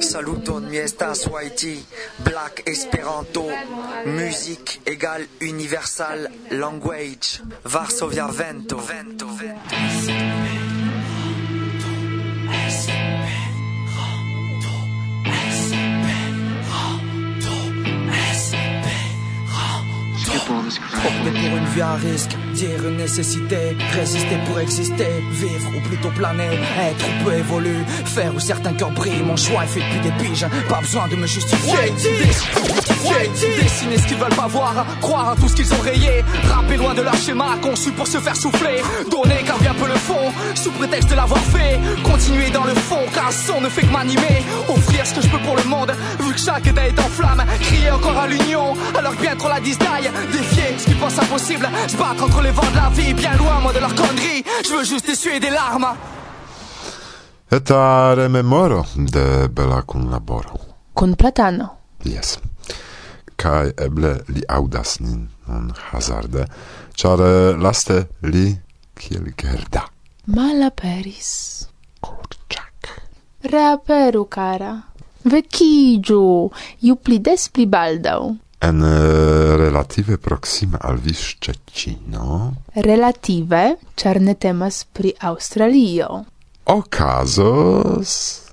Saluton, mi estas Whitey, Black Esperanto, Musique égale universal language, Varsovia vento. vento, vento. Pour une vie à risque, dire une nécessité, résister pour exister, vivre ou plutôt planer, être ou peu évoluer, faire où certains cœurs brillent, mon choix est fait depuis des piges, pas besoin de me justifier. Dessiner, dessiner ce qu'ils veulent pas voir, croire à tout ce qu'ils ont rayé, rapper loin de leur schéma conçu pour se faire souffler, donner car bien peu le fond, sous prétexte de l'avoir fait, continuer dans le fond car un son ne fait que m'animer, offrir ce que je peux pour le monde, vu que chaque idée est en flamme, crier encore à l'union, alors que bien trop la disdaille, justifier ce qu'ils pensent impossible. Je battre contre les vents de la vie, bien loin, moi, de leur connerie. Je veux juste essuyer des larmes. Eta rememoro de bela kun laboro. Kun platano. Yes. Kai eble li audas nin non hazarde, char eh, laste li kiel gerda. Malaperis. Kurczak. Reaperu, cara. Vecigiu, ju pli des pli baldau en eh, relative proxima al vi Szczecino. Relative, czarne temas pri Australio. Okazos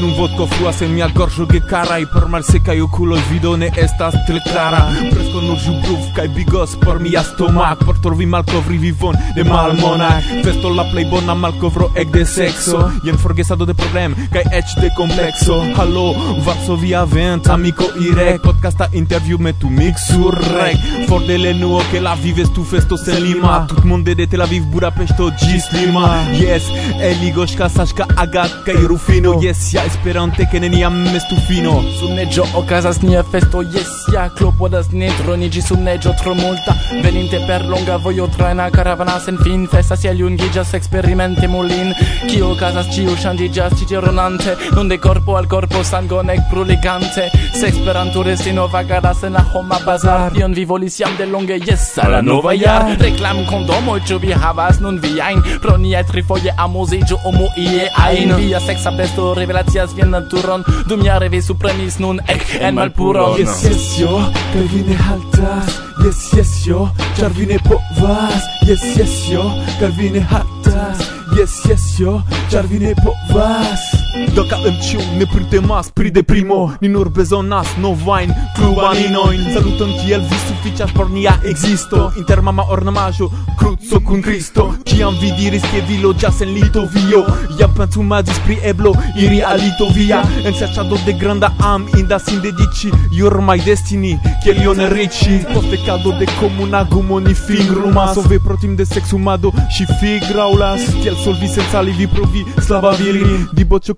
nun vodko fluas en mia gorĝo gekaraj por malsekaj okuloj vido ne estas tre klara preskaŭ nur ĵubruf kaj bigos por mia stomak por trovi malkovri vivon de malmonak festo la plej bona malkovro ekde sekso jen forgesado de problem kaj eĉ de komplekso halo Varsovia vent amiko irek. Podcasta interview me tu mix sur rek for de lenuo ke la vives tu festo sen Lima. Tutmonde de Tel Aviv Budapeŝto ĝis Lima. Yes Eligoŝka Saŝka Agat kaj Rufino. Yes ja Esperante ke neniam estu fino. Sub neĝo okazas nia festo jes ja klopodas ne droniĝi sub neĝo tro multa Veninte per longa vojo traina karavana sen fin Festas jel jungiĝas eksperimente mulin Kio okazas ĉio ŝanĝiĝas ĉi tie ronante Nun de korpo al korpo sangon ekbruligante Se esperanturistino vagadas en la homa bazar. Tion vi volis jam delonge jes al la nova jar Reklam kondomoj ĉu vi havas nun viajn Pro niaj trifoje amuziĝu umu ie ajn Via seksa besto revelacia scias vian naturon Dum ja revi supremis nun ek en malpuron. Yes, yes, yo, kaj vi ne haltas Yes, yes, yo, ĉar vi ne povas. Yes, yes, yo, kaj vi ne haltas Yes, yes, yo, ĉar vi ne povas. Dacă în ciu ne prindem pri de primo. Ni nur bezonas novain clubaninojn Saluton kiel vi sufiĉas por nia existo. Inter mama ornamaĵo kruco kun Kristo. Kiam vi diris ke vi loĝas en Litovio. Jam pensumadis pri eblo iri al Litovia. En serĉado de granda am indas sin dediĉi Jormaj destini kiel ion riĉi. Poste pekado de komuna gumo ni fingrumas Sove pro tim de seksumado ŝi figraulas Kiel solvi sen sali vi provi slava viri. Diboĉo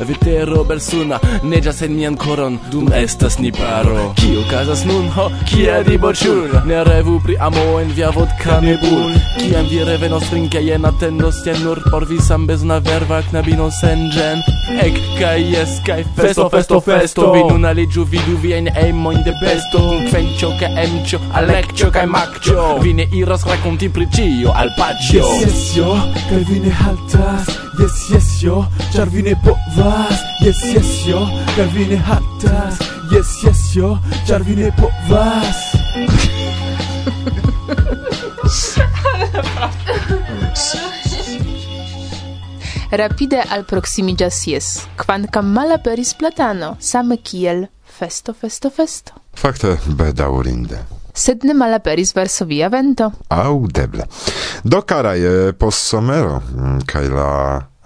Vetero belsuna neĝas en mian koron Dum estas ni paro. Kio okazas nun? Ho, kia diboĉul Ne revu pri amo en via vodka nebul. Kiam vi revenos trinke jen atendos jen nur Por vi sambezna verva knabino senĝen Ek kaj jes kaj festo festo festo. Vi nun aliĝu vidu viajn emojn de besto Kvenĉo kaj emĉo Alekĉo kaj makĉo Vi ne iras rakonti pri ĉio al paĉjo Jes jes jo kaj vi ne haltas. Jes jes jo ĉar vi ne povas povas Yes, yes, yo kaj vi ne haltas Yes, yes, yo ĉar vi ne povas Rapide alproximiĝas jes, kvankam malaperis platano, same kiel festo, festo, festo. Fakte bedaŭrinde sed ne malaperis Varsovia vento. Audeble. Do caraj, post somero, mm, cae la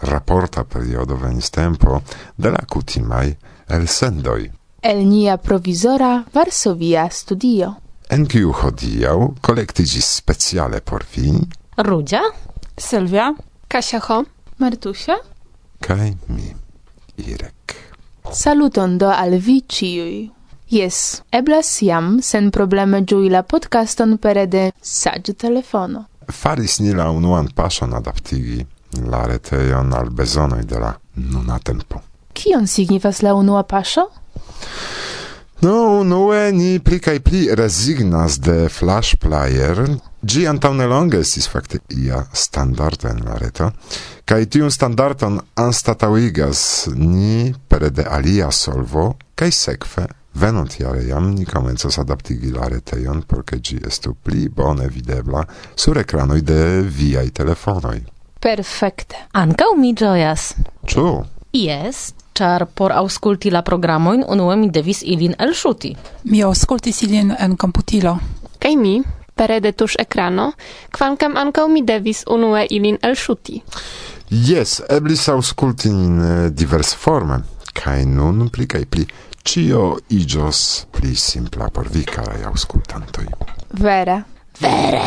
rapporta periodo venis tempo de la cutimai el sendoi. El nia provisora Varsovia studio. En kiu hodiau kolektigis speciale por vi Rudzia, Sylwia, Kasia Ho, Martusia kaj mi, Irek. Saluton do al vi ciui. Yes, eblas jam sen probleme giui la podcaston pere de saĝa telefono. Faris ni la unuan paŝon adaptigi la retejon al bezonoj de la nuna tempo. Kion signifas la unua paŝo? No, unue ni pli kaj pli rezignas de Flash Player. Gi antaŭ nelonge estis fakte ia standardo en la reto, kaj tiun standardon anstataŭigas ni pere de alia solvo kaj sekve venontjare jam ni komencas adaptigi la retejon por ke ĝi estu pli bone videbla sur ekranoj de viaj telefonoj. Perfekte. Ankaŭ mi ĝojas. Ĉu? Jes, ĉar por aŭskulti la programojn unue mi devis ilin elŝuti. Mi aŭskultis ilin en komputilo. Kaj mi, pere de tuŝ ekrano, kvankam ankaŭ mi devis unue ilin elŝuti. Jes, eblis aŭskulti nin eh, diversforme, kaj nun pli kaj pli cio igios pli simpla por vi, carai auscultantoi. Vere. Vere!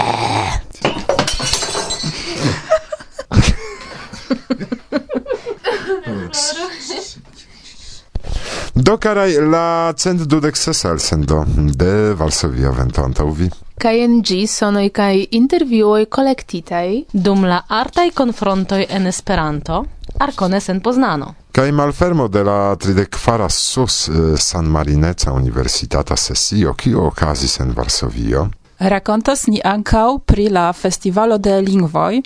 Do caraj la cent dudek sesal sendo de Varsovia vento antaŭ vi. Kaj en gi sonoj kaj intervjuoj kolektitaj dum la artaj konfrontoj en Esperanto, Arkones en Poznano. Kaj malfermo de la tridekvara sus eh, San Marineca Universitata sesio, kio okazis en Varsovio, Racontas ni ancau pri la Festivalo de Lingvoi,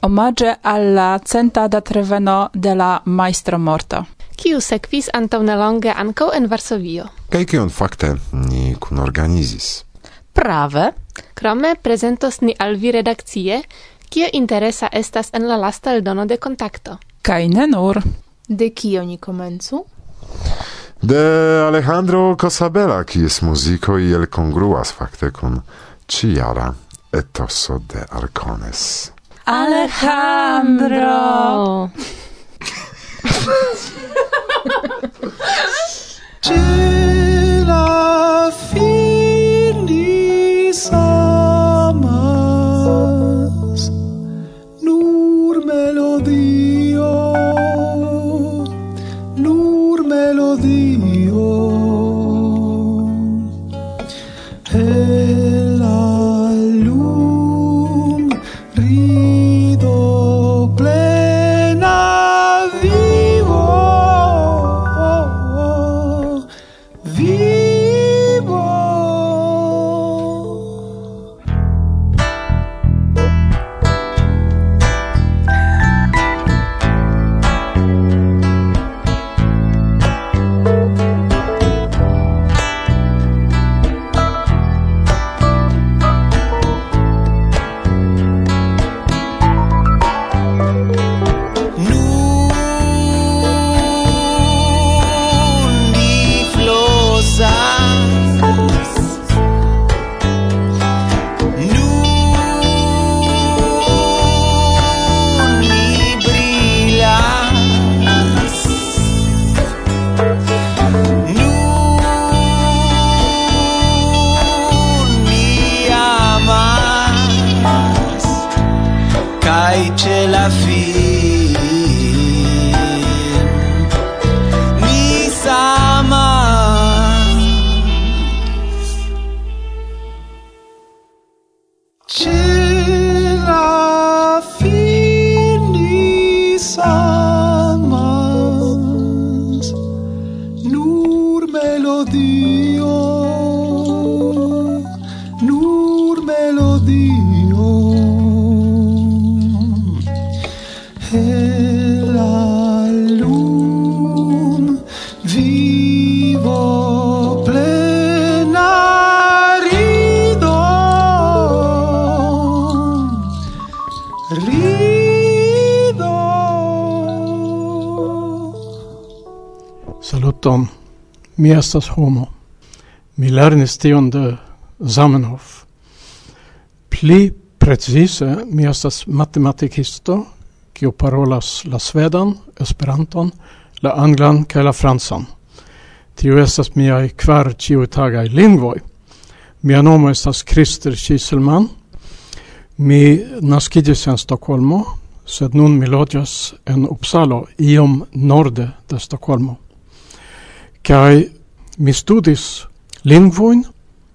omage alla centa datreveno de la Maestro Morto. Kiu sekvis antaŭ nelonge ankaŭ en Varsovio. Kaj kion fakte ni kunorganizis? Prave. Krome prezentos ni al vi redakcie, kio interesa estas en la lasta eldono de kontakto. Kaj ne nur. De kio ni komencu? De Alejandro Cosabela, kies muziko iel congruas fakte kun ciara etoso de Arcones. Alejandro! Ce la finis Saluton. Mi estas homo. Mi lernis tion de Zamenhof. Pli precise, mi estas matematikisto, kiu parolas la svedan, esperanton, la anglan kaj la francan. Tio estas miaj kvar ĉiutagaj lingvoj. Mia nomo estas Christer Kiselman. Mi naskiĝis en Stokholmo, sed nun mi loĝas en Uppsala, iom norde de Stokholmo. Kai mi studis lingvoin,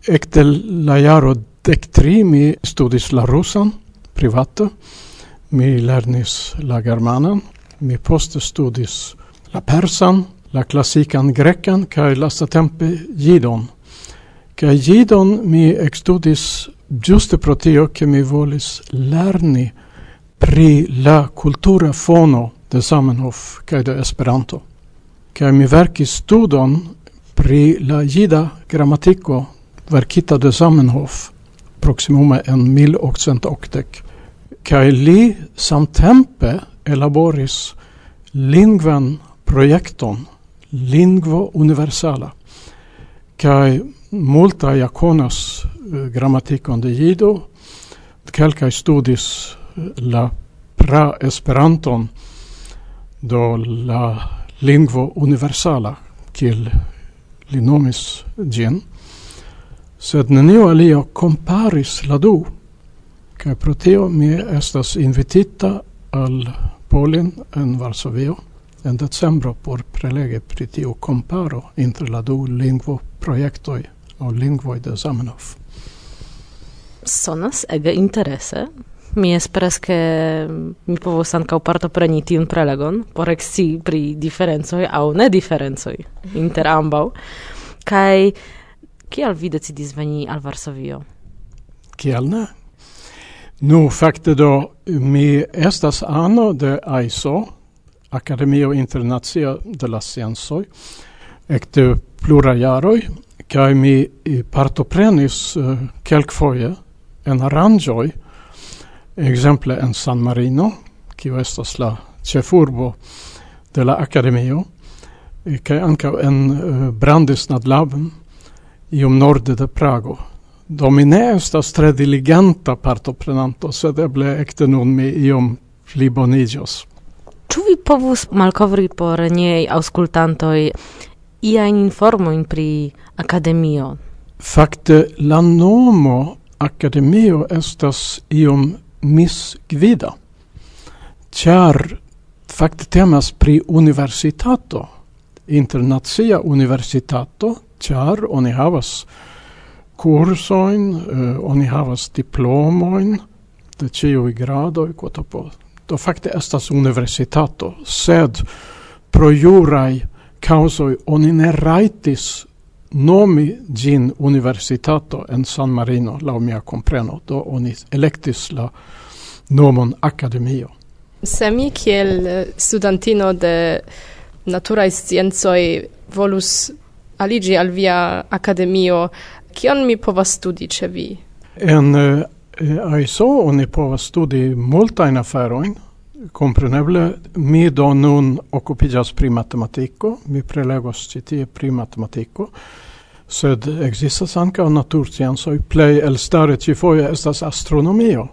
ecte la jaro dek tri mi studis la rusan, privata, mi lernis la germanan, mi poste studis la persan, la classican grecan, kai lastatempe jidon. Kai jidon mi extudis giuste pro tio che mi volis lerni pri la cultura fono de Zamenhof kai de Esperanto kaj mi verkis studon pri la jida gramatiko verkita de Zamenhof proximume en 1880 kai li samtempe elaboris lingvan projekton lingvo universala kai multa jakonas eh, grammatikon de jido kelkaj studis eh, la pra esperanton do la lingvo universala, kiel li nomis gin, sed nenio alia comparis la du, kaj pro tio mi estas invitita al Polin en Varsovio en decembro por prelege pri tiu comparo inter la du lingvo projektoj aŭ lingvoj de Zamenhof. Sonas ege interese, Mi esperas ke mi povos ankaŭ partopreni tiun prelegon por ekscii pri diferencoj aŭ ne diferencoj inter ambaŭ. Kaj kial vi decidis veni al Varsovio? Kial ne? Nu, fakte do, mi estas ano de AISO, Akademio Internacia de la Sciencoj, ekde plura jaroj, kaj mi partoprenis uh, kelkfoje en aranĝoj Exemple en San Marino, qui estas la cefurbo de la Academio, kaj ankaŭ en Brandis nad Labem, iom norde de Prago. Do mi ne estas tre diligenta partoprenanto, sed eble ekde nun mi iom pliboniĝos. Ĉu vi povus malkovri por niaj aŭskultantoj iajn informojn pri akademio? Fakte la nomo akademio estas iom misgvida. Char, fakte temas pri universitato, internacia universitato, char oni havas kursojn, uh, eh, oni havas diplomoin, de ĉiuj gradoj po. Do fakte estas universitato, sed pro juraj causoi oni ne raitis nomi gin universitato en San Marino la mia compreno do oni electis la nomon academio se mi kiel eh, studentino de naturae sciencoj volus aligi al via academio kion mi povas studi ĉe vi? En eh, eh, uh, ISO oni povas studi multajn aferojn. Compreneble mi do nun occupigas pri matematiko. Mi prelegos ĉi tie pri matematiko sed existas ankaŭ natursciencoj plej elstare ĉifoje estas astronomio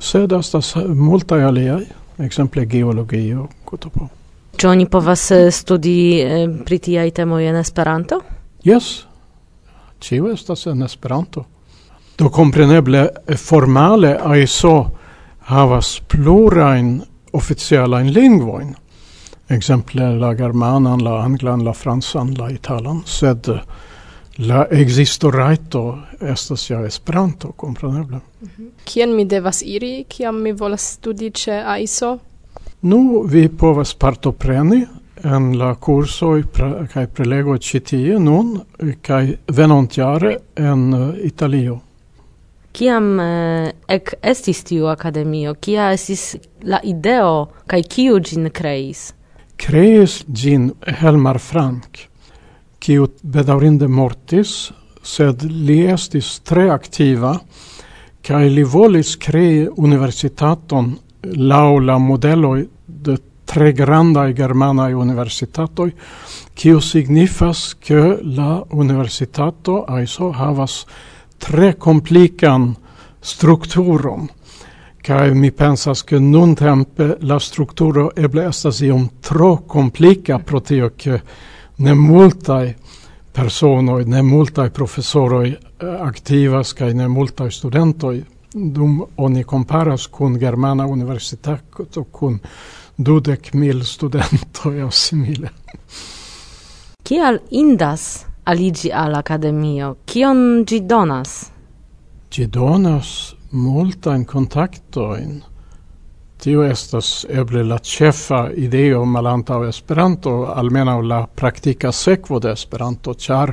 sed estas multaj aliaj ekzemple geologio kutupo Ĉu oni povas eh, studi eh, pri tiaj temoj en Esperanto? Jes, ĉiu estas en Esperanto. Do kompreneble eh, formale ISO havas plurajn oficialajn lingvojn. Ekzemple la germanan, la anglan, la fransan, la italan, sed La existo raito estas ja Esperanto, kompreneble. Mm -hmm. Kien mi devas iri, kiam mi volas studi ĉe AISO? Nu, vi povas partopreni en la kursoj pre, kaj prelegoj ĉi tie nun kaj venontjare en uh, Italio. Kiam eh, ek estis tiu akademio, kia estis la ideo kaj kiu ĝin kreis? Kreis ĝin Helmar Frank kiu bedaurinde mortis, sed li estis tre activa, kai li volis crei universitaton laula modeloi de tre grandai germana universitatoi, kiu signifas ke la universitato aiso havas tre complican strukturon. kai mi pensas ke nun tempe la strukturo eble estas iom tro komplika pro tio ke ne multaj personoj, ne multaj profesoroj eh, aktivas kaj ne multaj studentoj dum oni comparas kun germana universitato kun dudek mil studentoj simile. Kial indas aligi al academio? Kion gi donas? Gi donas multajn kontaktojn Tio estas eble la ĉefa ideo malantaŭ Esperanto, almenaŭ la praktika sekvo de Esperanto, ĉar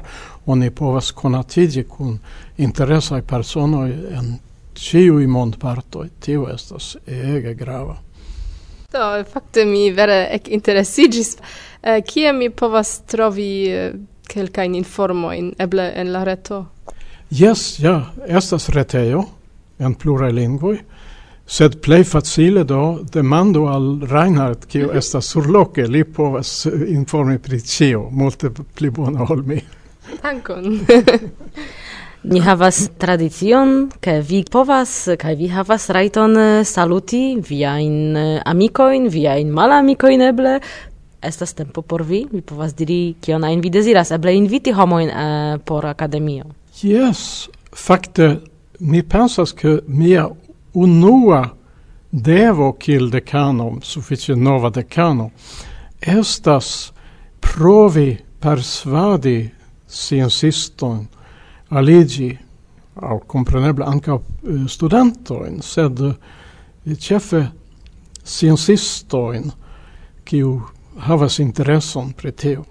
oni povas konatiĝi kun interesaj personoj en ĉiuj mondpartoj. Tio estas ege grava. Do, fakte mi vere ek interesiĝis. Eh, kie mi povas trovi eh, kelkajn informojn, eble en la reto? Jes, ja, estas retejo en pluraj lingvoj. Sed plei facile do demando al Reinhard, kiu mhm. estas surloke, li povas informi pri cio multe pli bona ol mi. Dankon. Ni havas tradicion, ke vi povas, kaj vi havas rajton eh, saluti viajn eh, amikojn, viajn malamikojn eble, estas tempo por vi, vi povas diri kion ajn vi deziras, eble inviti homojn uh, por akademio. Yes, fakte mi pensas ke mia unua devo kiel decano, sufficie nova decano, estas provi persvadi sciencistoi aligi au compreneble anca uh, studentoin, sed uh, cefe sciencistoin kiu havas intereson pri teo.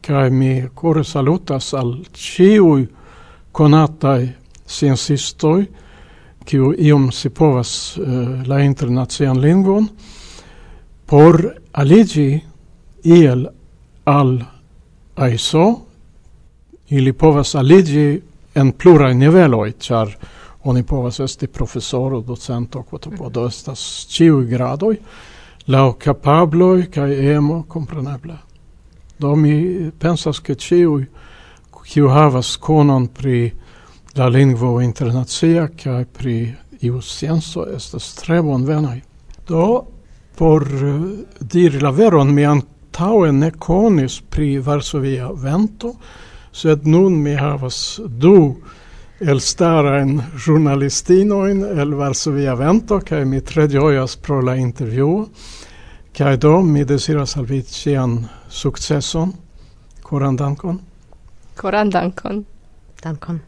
Kai mi kore salutas al ciui conatai sciencistoi, kiu iom sipovas uh, eh, la internacian lingvon por aligi iel al ISO ili povas aligi en pluraj niveloj ĉar oni povas esti profesoro docento do estas ĉiuj gradoj laŭ kapabloj kaj emo kompreneble do mi pensas ke ĉiuj kiu havas konon pri la lingvo internacia kaj pri iu scienco estas tre bonvenaj. Do por uh, diri la veron mi antaŭe ne konis pri Varsovia vento, sed nun mi havas du elstarajn journalistinoin el Varsovia vento kaj mi tre ĝojas pro la intervju. Kaj do mi deziras al vi ĉian sukceson. Koran dankon. Koran dankon. Dankon.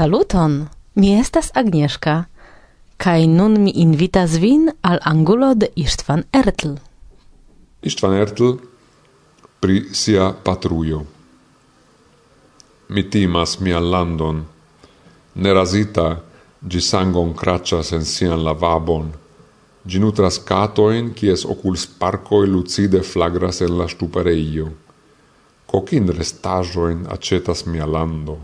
Saluton! Mi estas Agnieszka, kaj nun mi invitas vin al angulo de Istvan Ertl. Istvan Ertl pri sia patrujo. Mi timas mia landon, nerazita, gi sangon craccias en sian lavabon, gi nutras catoin, cies ocul sparcoi lucide flagras en la stupareio. Cocin restajoin acetas mia lando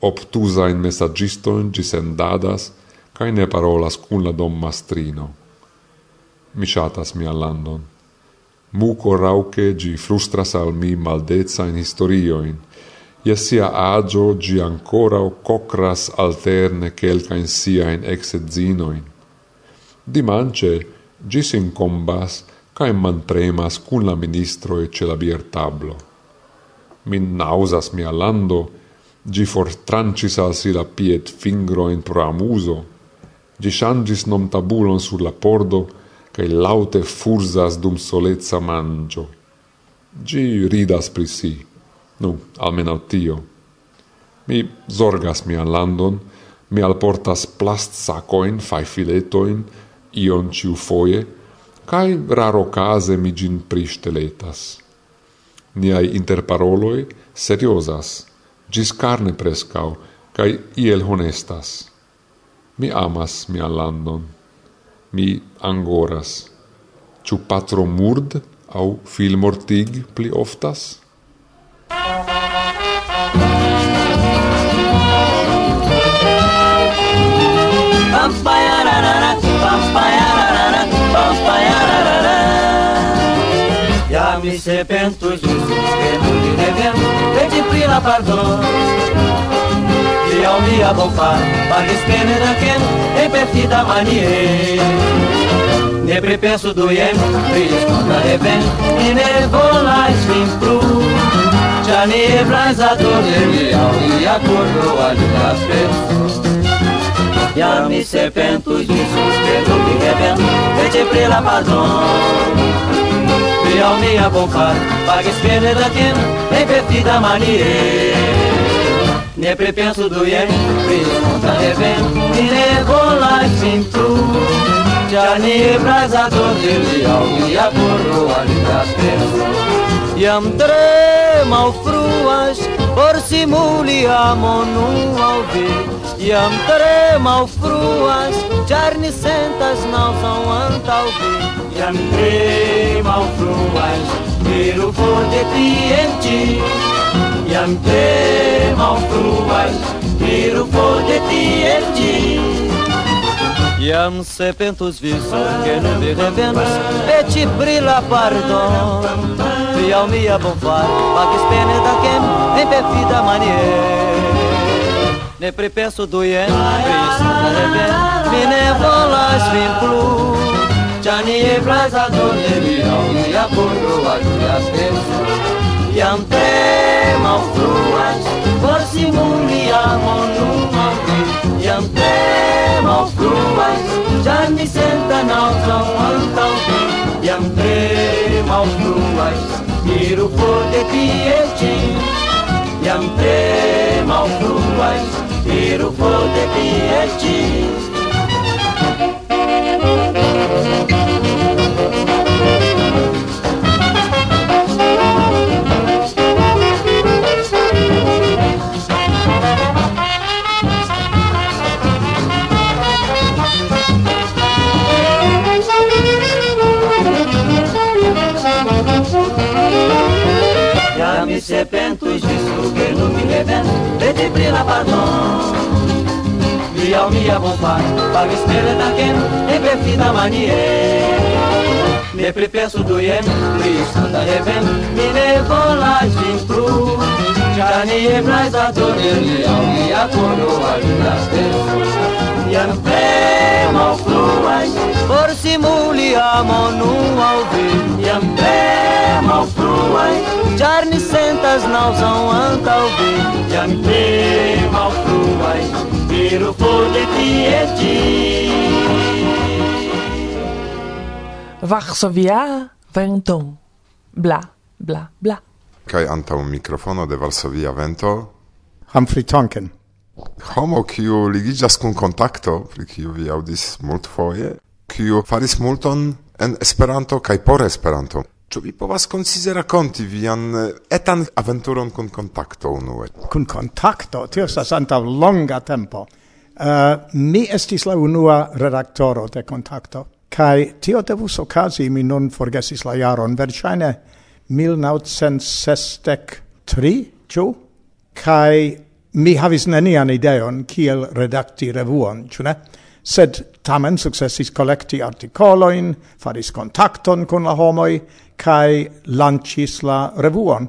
obtusain messaggistoin gi sendadas cae ne parolas cun la dom mastrino. Mi shatas mian landon. Muco rauce gi frustras al mi maldezain historioin, ia sia agio gi ancora o cocras alterne quelca in sia in exedzinoin. Dimance gi sincombas cae mantremas cun la ministro ce la bier tablo. Min nausas mia lando, Gi fortrancis al si la piet fingro in pro amuso, gi changis nom tabulon sur la pordo, cae laute fursas dum solezza mangio. Gi ridas pri si, nu, almeno tio. Mi zorgas mian landon, mi alportas plast sacoin, fai filetoin, ion ciu foie, cae raro case mi gin pristeletas. Niai interparoloi seriosas, gis carne prescau, cae iel honestas. Mi amas mia landon, mi angoras. Ciu patro murd au fil mortig pli oftas? Bum, ba, nove serpentos de sistema de devento, disciplina pardon. E ao me abofar, para espelhar aquele, em perfida manie. Ne prepenso dujem, prisco na reven, e ne volaj svim pru. Ča nije vlaza a nevijao i ja kurno aljuna E a mi serpentos de sistema de devento, disciplina pardon e al mia compar Paghis piene da tin, e vestita manie Ne prepenso du ien, risponta ne ven Mine vola cintu Gianni e braza tortilli a mia burro alitas penso Iam tremau fruas, por simulia monu au vii e Jam mal fruas, jarnicentas não são antalvi. Jam mal fruas, miro fonte tienti. Jam mal fruas, miro fonte tienti. am sepentus visor que no vi revenus, et brilla pardon. Fial mia bombar, pacis pene da quem, em bevida manier. ne pripensu duien mi ne volas vin plu. Čani ni eblas do tebi, on mia puru, a tu ja stesu Jam tremam fluas, por simuli amon numam Jam tremam fluas, čar mi senta nautram vi, Jam tremam fluas, iru for de pieci Jam tremam fluas, prefiro já me vestir. Sepentos disso que não me revendo sempre la pardon. Via o mia bonfar, pagis pere da ken, e ben fida manie Ne pripensu duien, mi stata reven, mi ne volas vintru Gianni Blaisato dirgli ogni a tono al pe Iam premo fluai Por simuli amo nuau vi Iam premo fluai ni sentas nausam antau vi Iam premo fluai Viru e ti Varsovia, Venton, bla, bla, bla. Kai antaŭ mikrofono de Varsovia Vento Humphrey Tonken. Homo kiu ligiĝas kun kontakto, pri kiu vi aŭdis multfoje, kiu faris multon en Esperanto kaj por Esperanto. Ĉu vi povas koncize rakonti vian eh, etan aventuron kun kontakto unue? Kun kontakto, tio estas antaŭ longa tempo. Uh, mi estis la unua redaktoro de kontakto, kaj tio devus okazi, mi nun forgesis la jaron, verŝajne 1963, ĉu? Kaj mi havis nenian ideon kiel redakti revuon, ĉu ne? Sed tamen successis collecti articoloin, faris contacton con la homoi, cae lancis la revuon.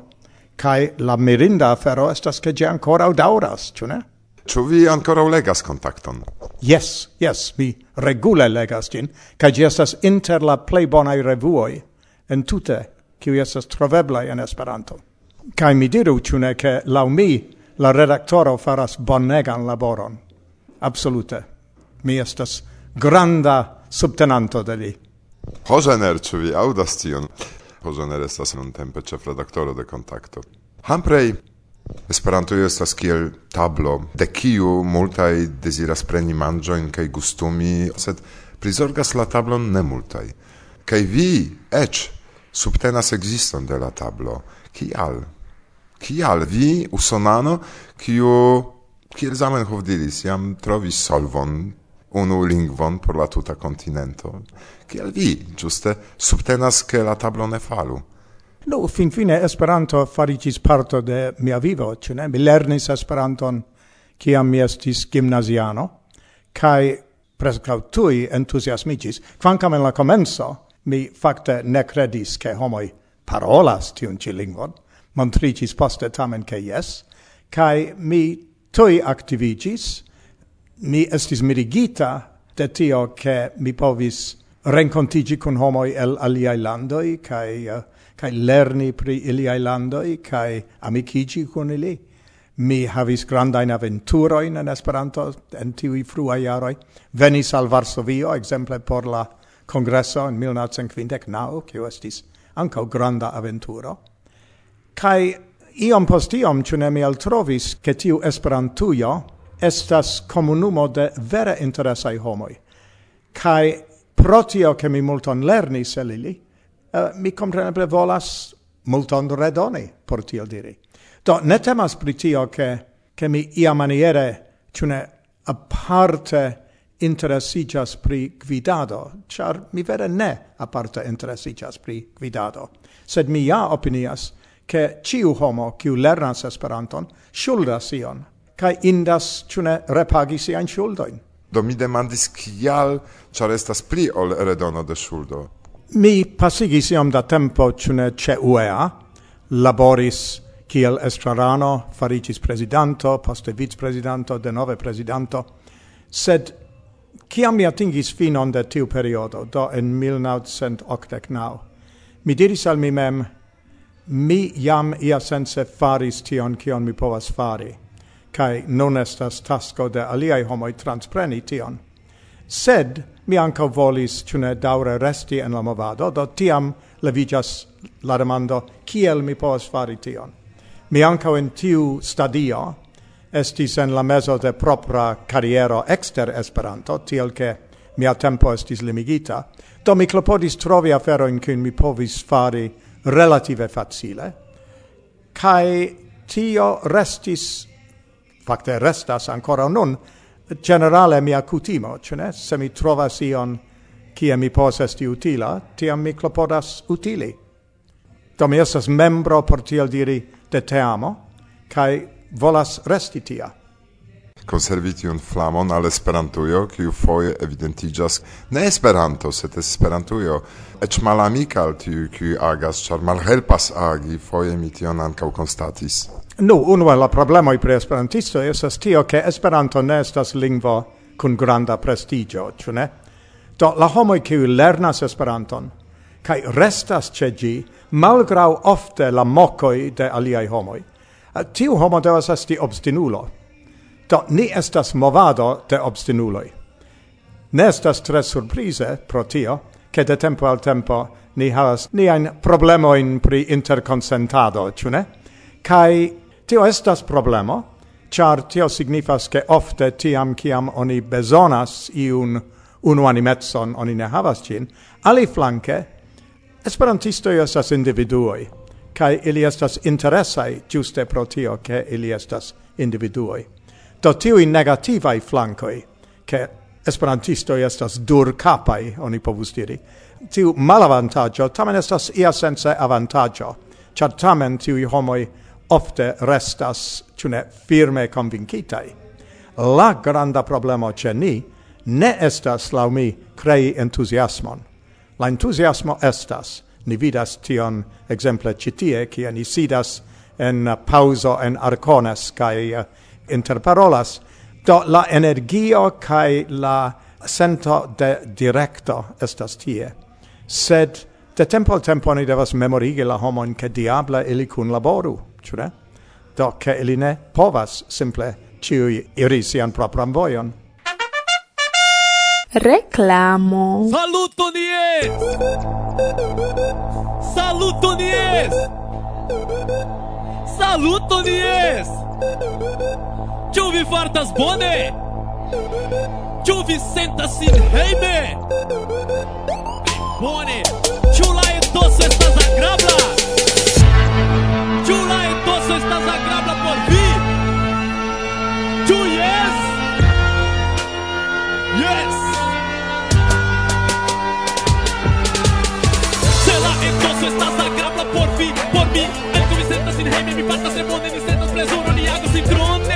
Kai la mirinda afero estas che ge ancora dauras, ciu ne? Ciu vi ancora legas contacton? Yes, yes, mi regule legas gin, cae gi estas inter la plei bonae revuoi, en tute kiu estas troveblaj en Esperanto. Kaj mi diru, ĉu ne, ke laŭ mi la redaktoro faras bonegan laboron. Absolute. Mi estas granda subtenanto de li. Hozener, ĉu vi aŭdas tion? Hozener estas nuntempe ĉefredaktoro de Kontakto. Hamprey Esperanto estas kiel tablo, de kiu multaj deziras preni manĝojn kaj gustumi, sed prizorgas la tablon ne multaj. Kaj vi eĉ subtenas existon de la tablo. Kial? Kial vi usonano kiu kiel Zamenhof diris, jam trovis solvon unu lingvon por la tuta continento. Kiel vi, giuste, subtenas che la tablo ne falu? No, fin fine Esperanto faricis parto de mia vivo, ĉu ne? Mi lernis Esperanton kiam mi estis gimnaziano, kaj preskaŭ tuj entuziasmiĝis, kvankam en la komenco mi fakte ne credis che homoi parolas tiun ci lingvon, montricis poste tamen che yes, cae mi tui activigis, mi estis mirigita de tio che mi povis rencontigi con homoi el aliai landoi, cae, uh, cae lerni pri iliai landoi, cae amicigi con ili. Mi havis grandain aventuroin en Esperanto en tiui frua jaroi. Venis al Varsovio, exemple, por la congresso in 1959, kiu estis ankaŭ granda aventuro. Kaj iom post iom, cune mi altrovis, che tiu Esperantujo estas comunumo de vere interesai homoi. Kaj protio che mi multon lernis el ili, uh, mi compreneble volas multon redoni, por tio diri. Do, ne temas pri tio, che, che mi ia maniere, cune aparte interesigas pri gvidado, char mi vere ne aparte interesigas pri gvidado. Sed mi ja opinias, che ciu homo, ciu lernas Esperanton, shuldas ion, cae indas, cune, repagi sian shuldoin. Do mi demandis kial, char estas pli ol redono de shuldo. Mi pasigis iom da tempo, cune, ce UEA, laboris kiel estrarano, faricis presidanto, poste vice presidanto, denove presidanto, sed Ciam mi atingis finon de tiu periodo, do en 1989, mi diris al mi mem, mi jam ia sense faris tion kion mi povas fari, kai non estas tasko de aliai homoi transpreni tion. Sed mi anca volis, cune daure resti en la movado, do tiam levigas la demando, kiel mi povas fari tion. Mi anca in tiu stadio estis en la mezo de propra carriero exter Esperanto, tiel che mia tempo estis limigita, do mi clopodis trovi aferoin cun mi povis fari relative facile, cae tio restis, facte restas ancora nun, generale mia cutimo, cene. Se mi trovas ion cia mi pos esti utila, tiam mi clopodas utili. Do mi estas membro, por tiel diri, de teamo, cae volas resti tia conservi tiun flamon al Esperantujo, kiu foje evidentigas ne Esperanto, sed Esperantujo, eĉ malamica al tiu, kiu agas, ĉar malhelpas agi, foje mi tion ancau constatis. Nu, unu el la problemoi pre esperantisto estas tio, ke Esperanto ne estas lingvo kun granda prestigio, ĉu ne? Do la homoj kiu lernas Esperanton kaj restas ce gi, malgraŭ ofte la mocoi de aliaj homoj, Eh, tiu homo devas esti obstinulo. Do ni estas movado de obstinuloi. Ne estas tre surprize pro tio, che de tempo al tempo ni havas niain problemoin pri interconsentado, ciu ne? Kaj tio estas problemo, char tio signifas, ke ofte tiam kiam oni bezonas iun unuanimecon, oni ne havas cin, ali flanke, esperantistoj estas individuoi, kai ili estas interesai giuste pro tio che ili estas individuoi. Do tiui negativai flancoi, che esperantistoi estas dur capai, oni povus diri, tiu malavantaggio tamen estas ia sense avantaggio, char tamen tiui homoi ofte restas, cune firme convincitai. La granda problemo ce ni ne estas, lau mi, crei entusiasmon. La entusiasmo estas, Ni vidas tion exemple citie, cia ni sidas en pauso en Arconas kai uh, eh, interparolas do la energio kai la sento de directo estas tie sed de tempo al tempo ni devas memorigi la homon che diabla ili kun laboru cure? do che ili ne povas simple ciui iri sian propram voion. Reclamo. Saluto dies! Saluto Nies! Saluto Nies! Ciuvi fartas bone! Ciuvi sentas in heime! Bone! Ciula e tosso a grabla, Ciula e tosso a grabla por vir! mi Perco mi sentas in hejme, mi partas remone Ni sentas plezuro, ni ago in trone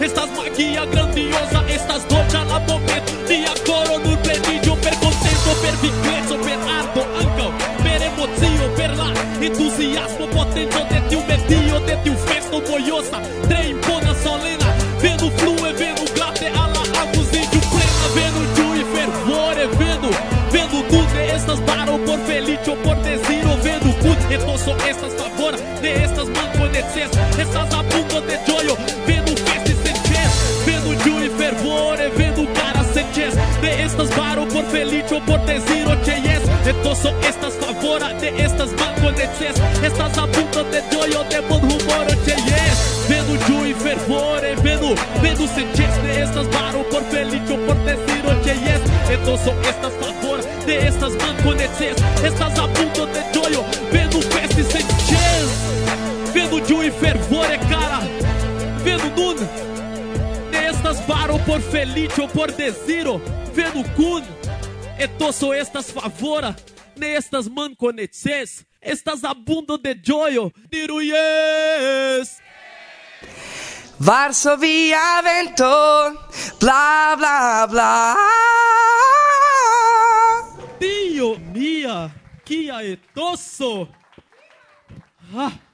estas magia, grandiosa, estas dolcia la momento Nia coro nur pleniĝu per contento, per vigleco, per arto ankaŭ Per emozio, per la entusiasmo potente de tiu medio De tiu festo mojosa, tre impona, solena Vendo flue, vendo glate al la vendo plena Vendo ĝui fervore, vendo, vendo tute estas baro por felicio, por deziro Venu e etoso estas ne estas manko de ces Estas apuko de ĝojo vendo festi sen Vendo Venu ĝui fervore Vendo cara sen De estas baro por felicio Por desiro che yes E toso estas favora De estas manco de ces Estas apuko de ĝojo De bonhumoro ĉe jes vendo ĝui fervore Vendo, vendo sen De estas baro por felicio Por desiro che yes E toso estas favora De estas manco de ces Estas apuko por felicio, por desiro, venucun, etoso estas favora, ne estas manconeces, estas abundo de joyo, diru yes! Varsovia vento, bla bla bla. Dio mia, kia etoso! Ah!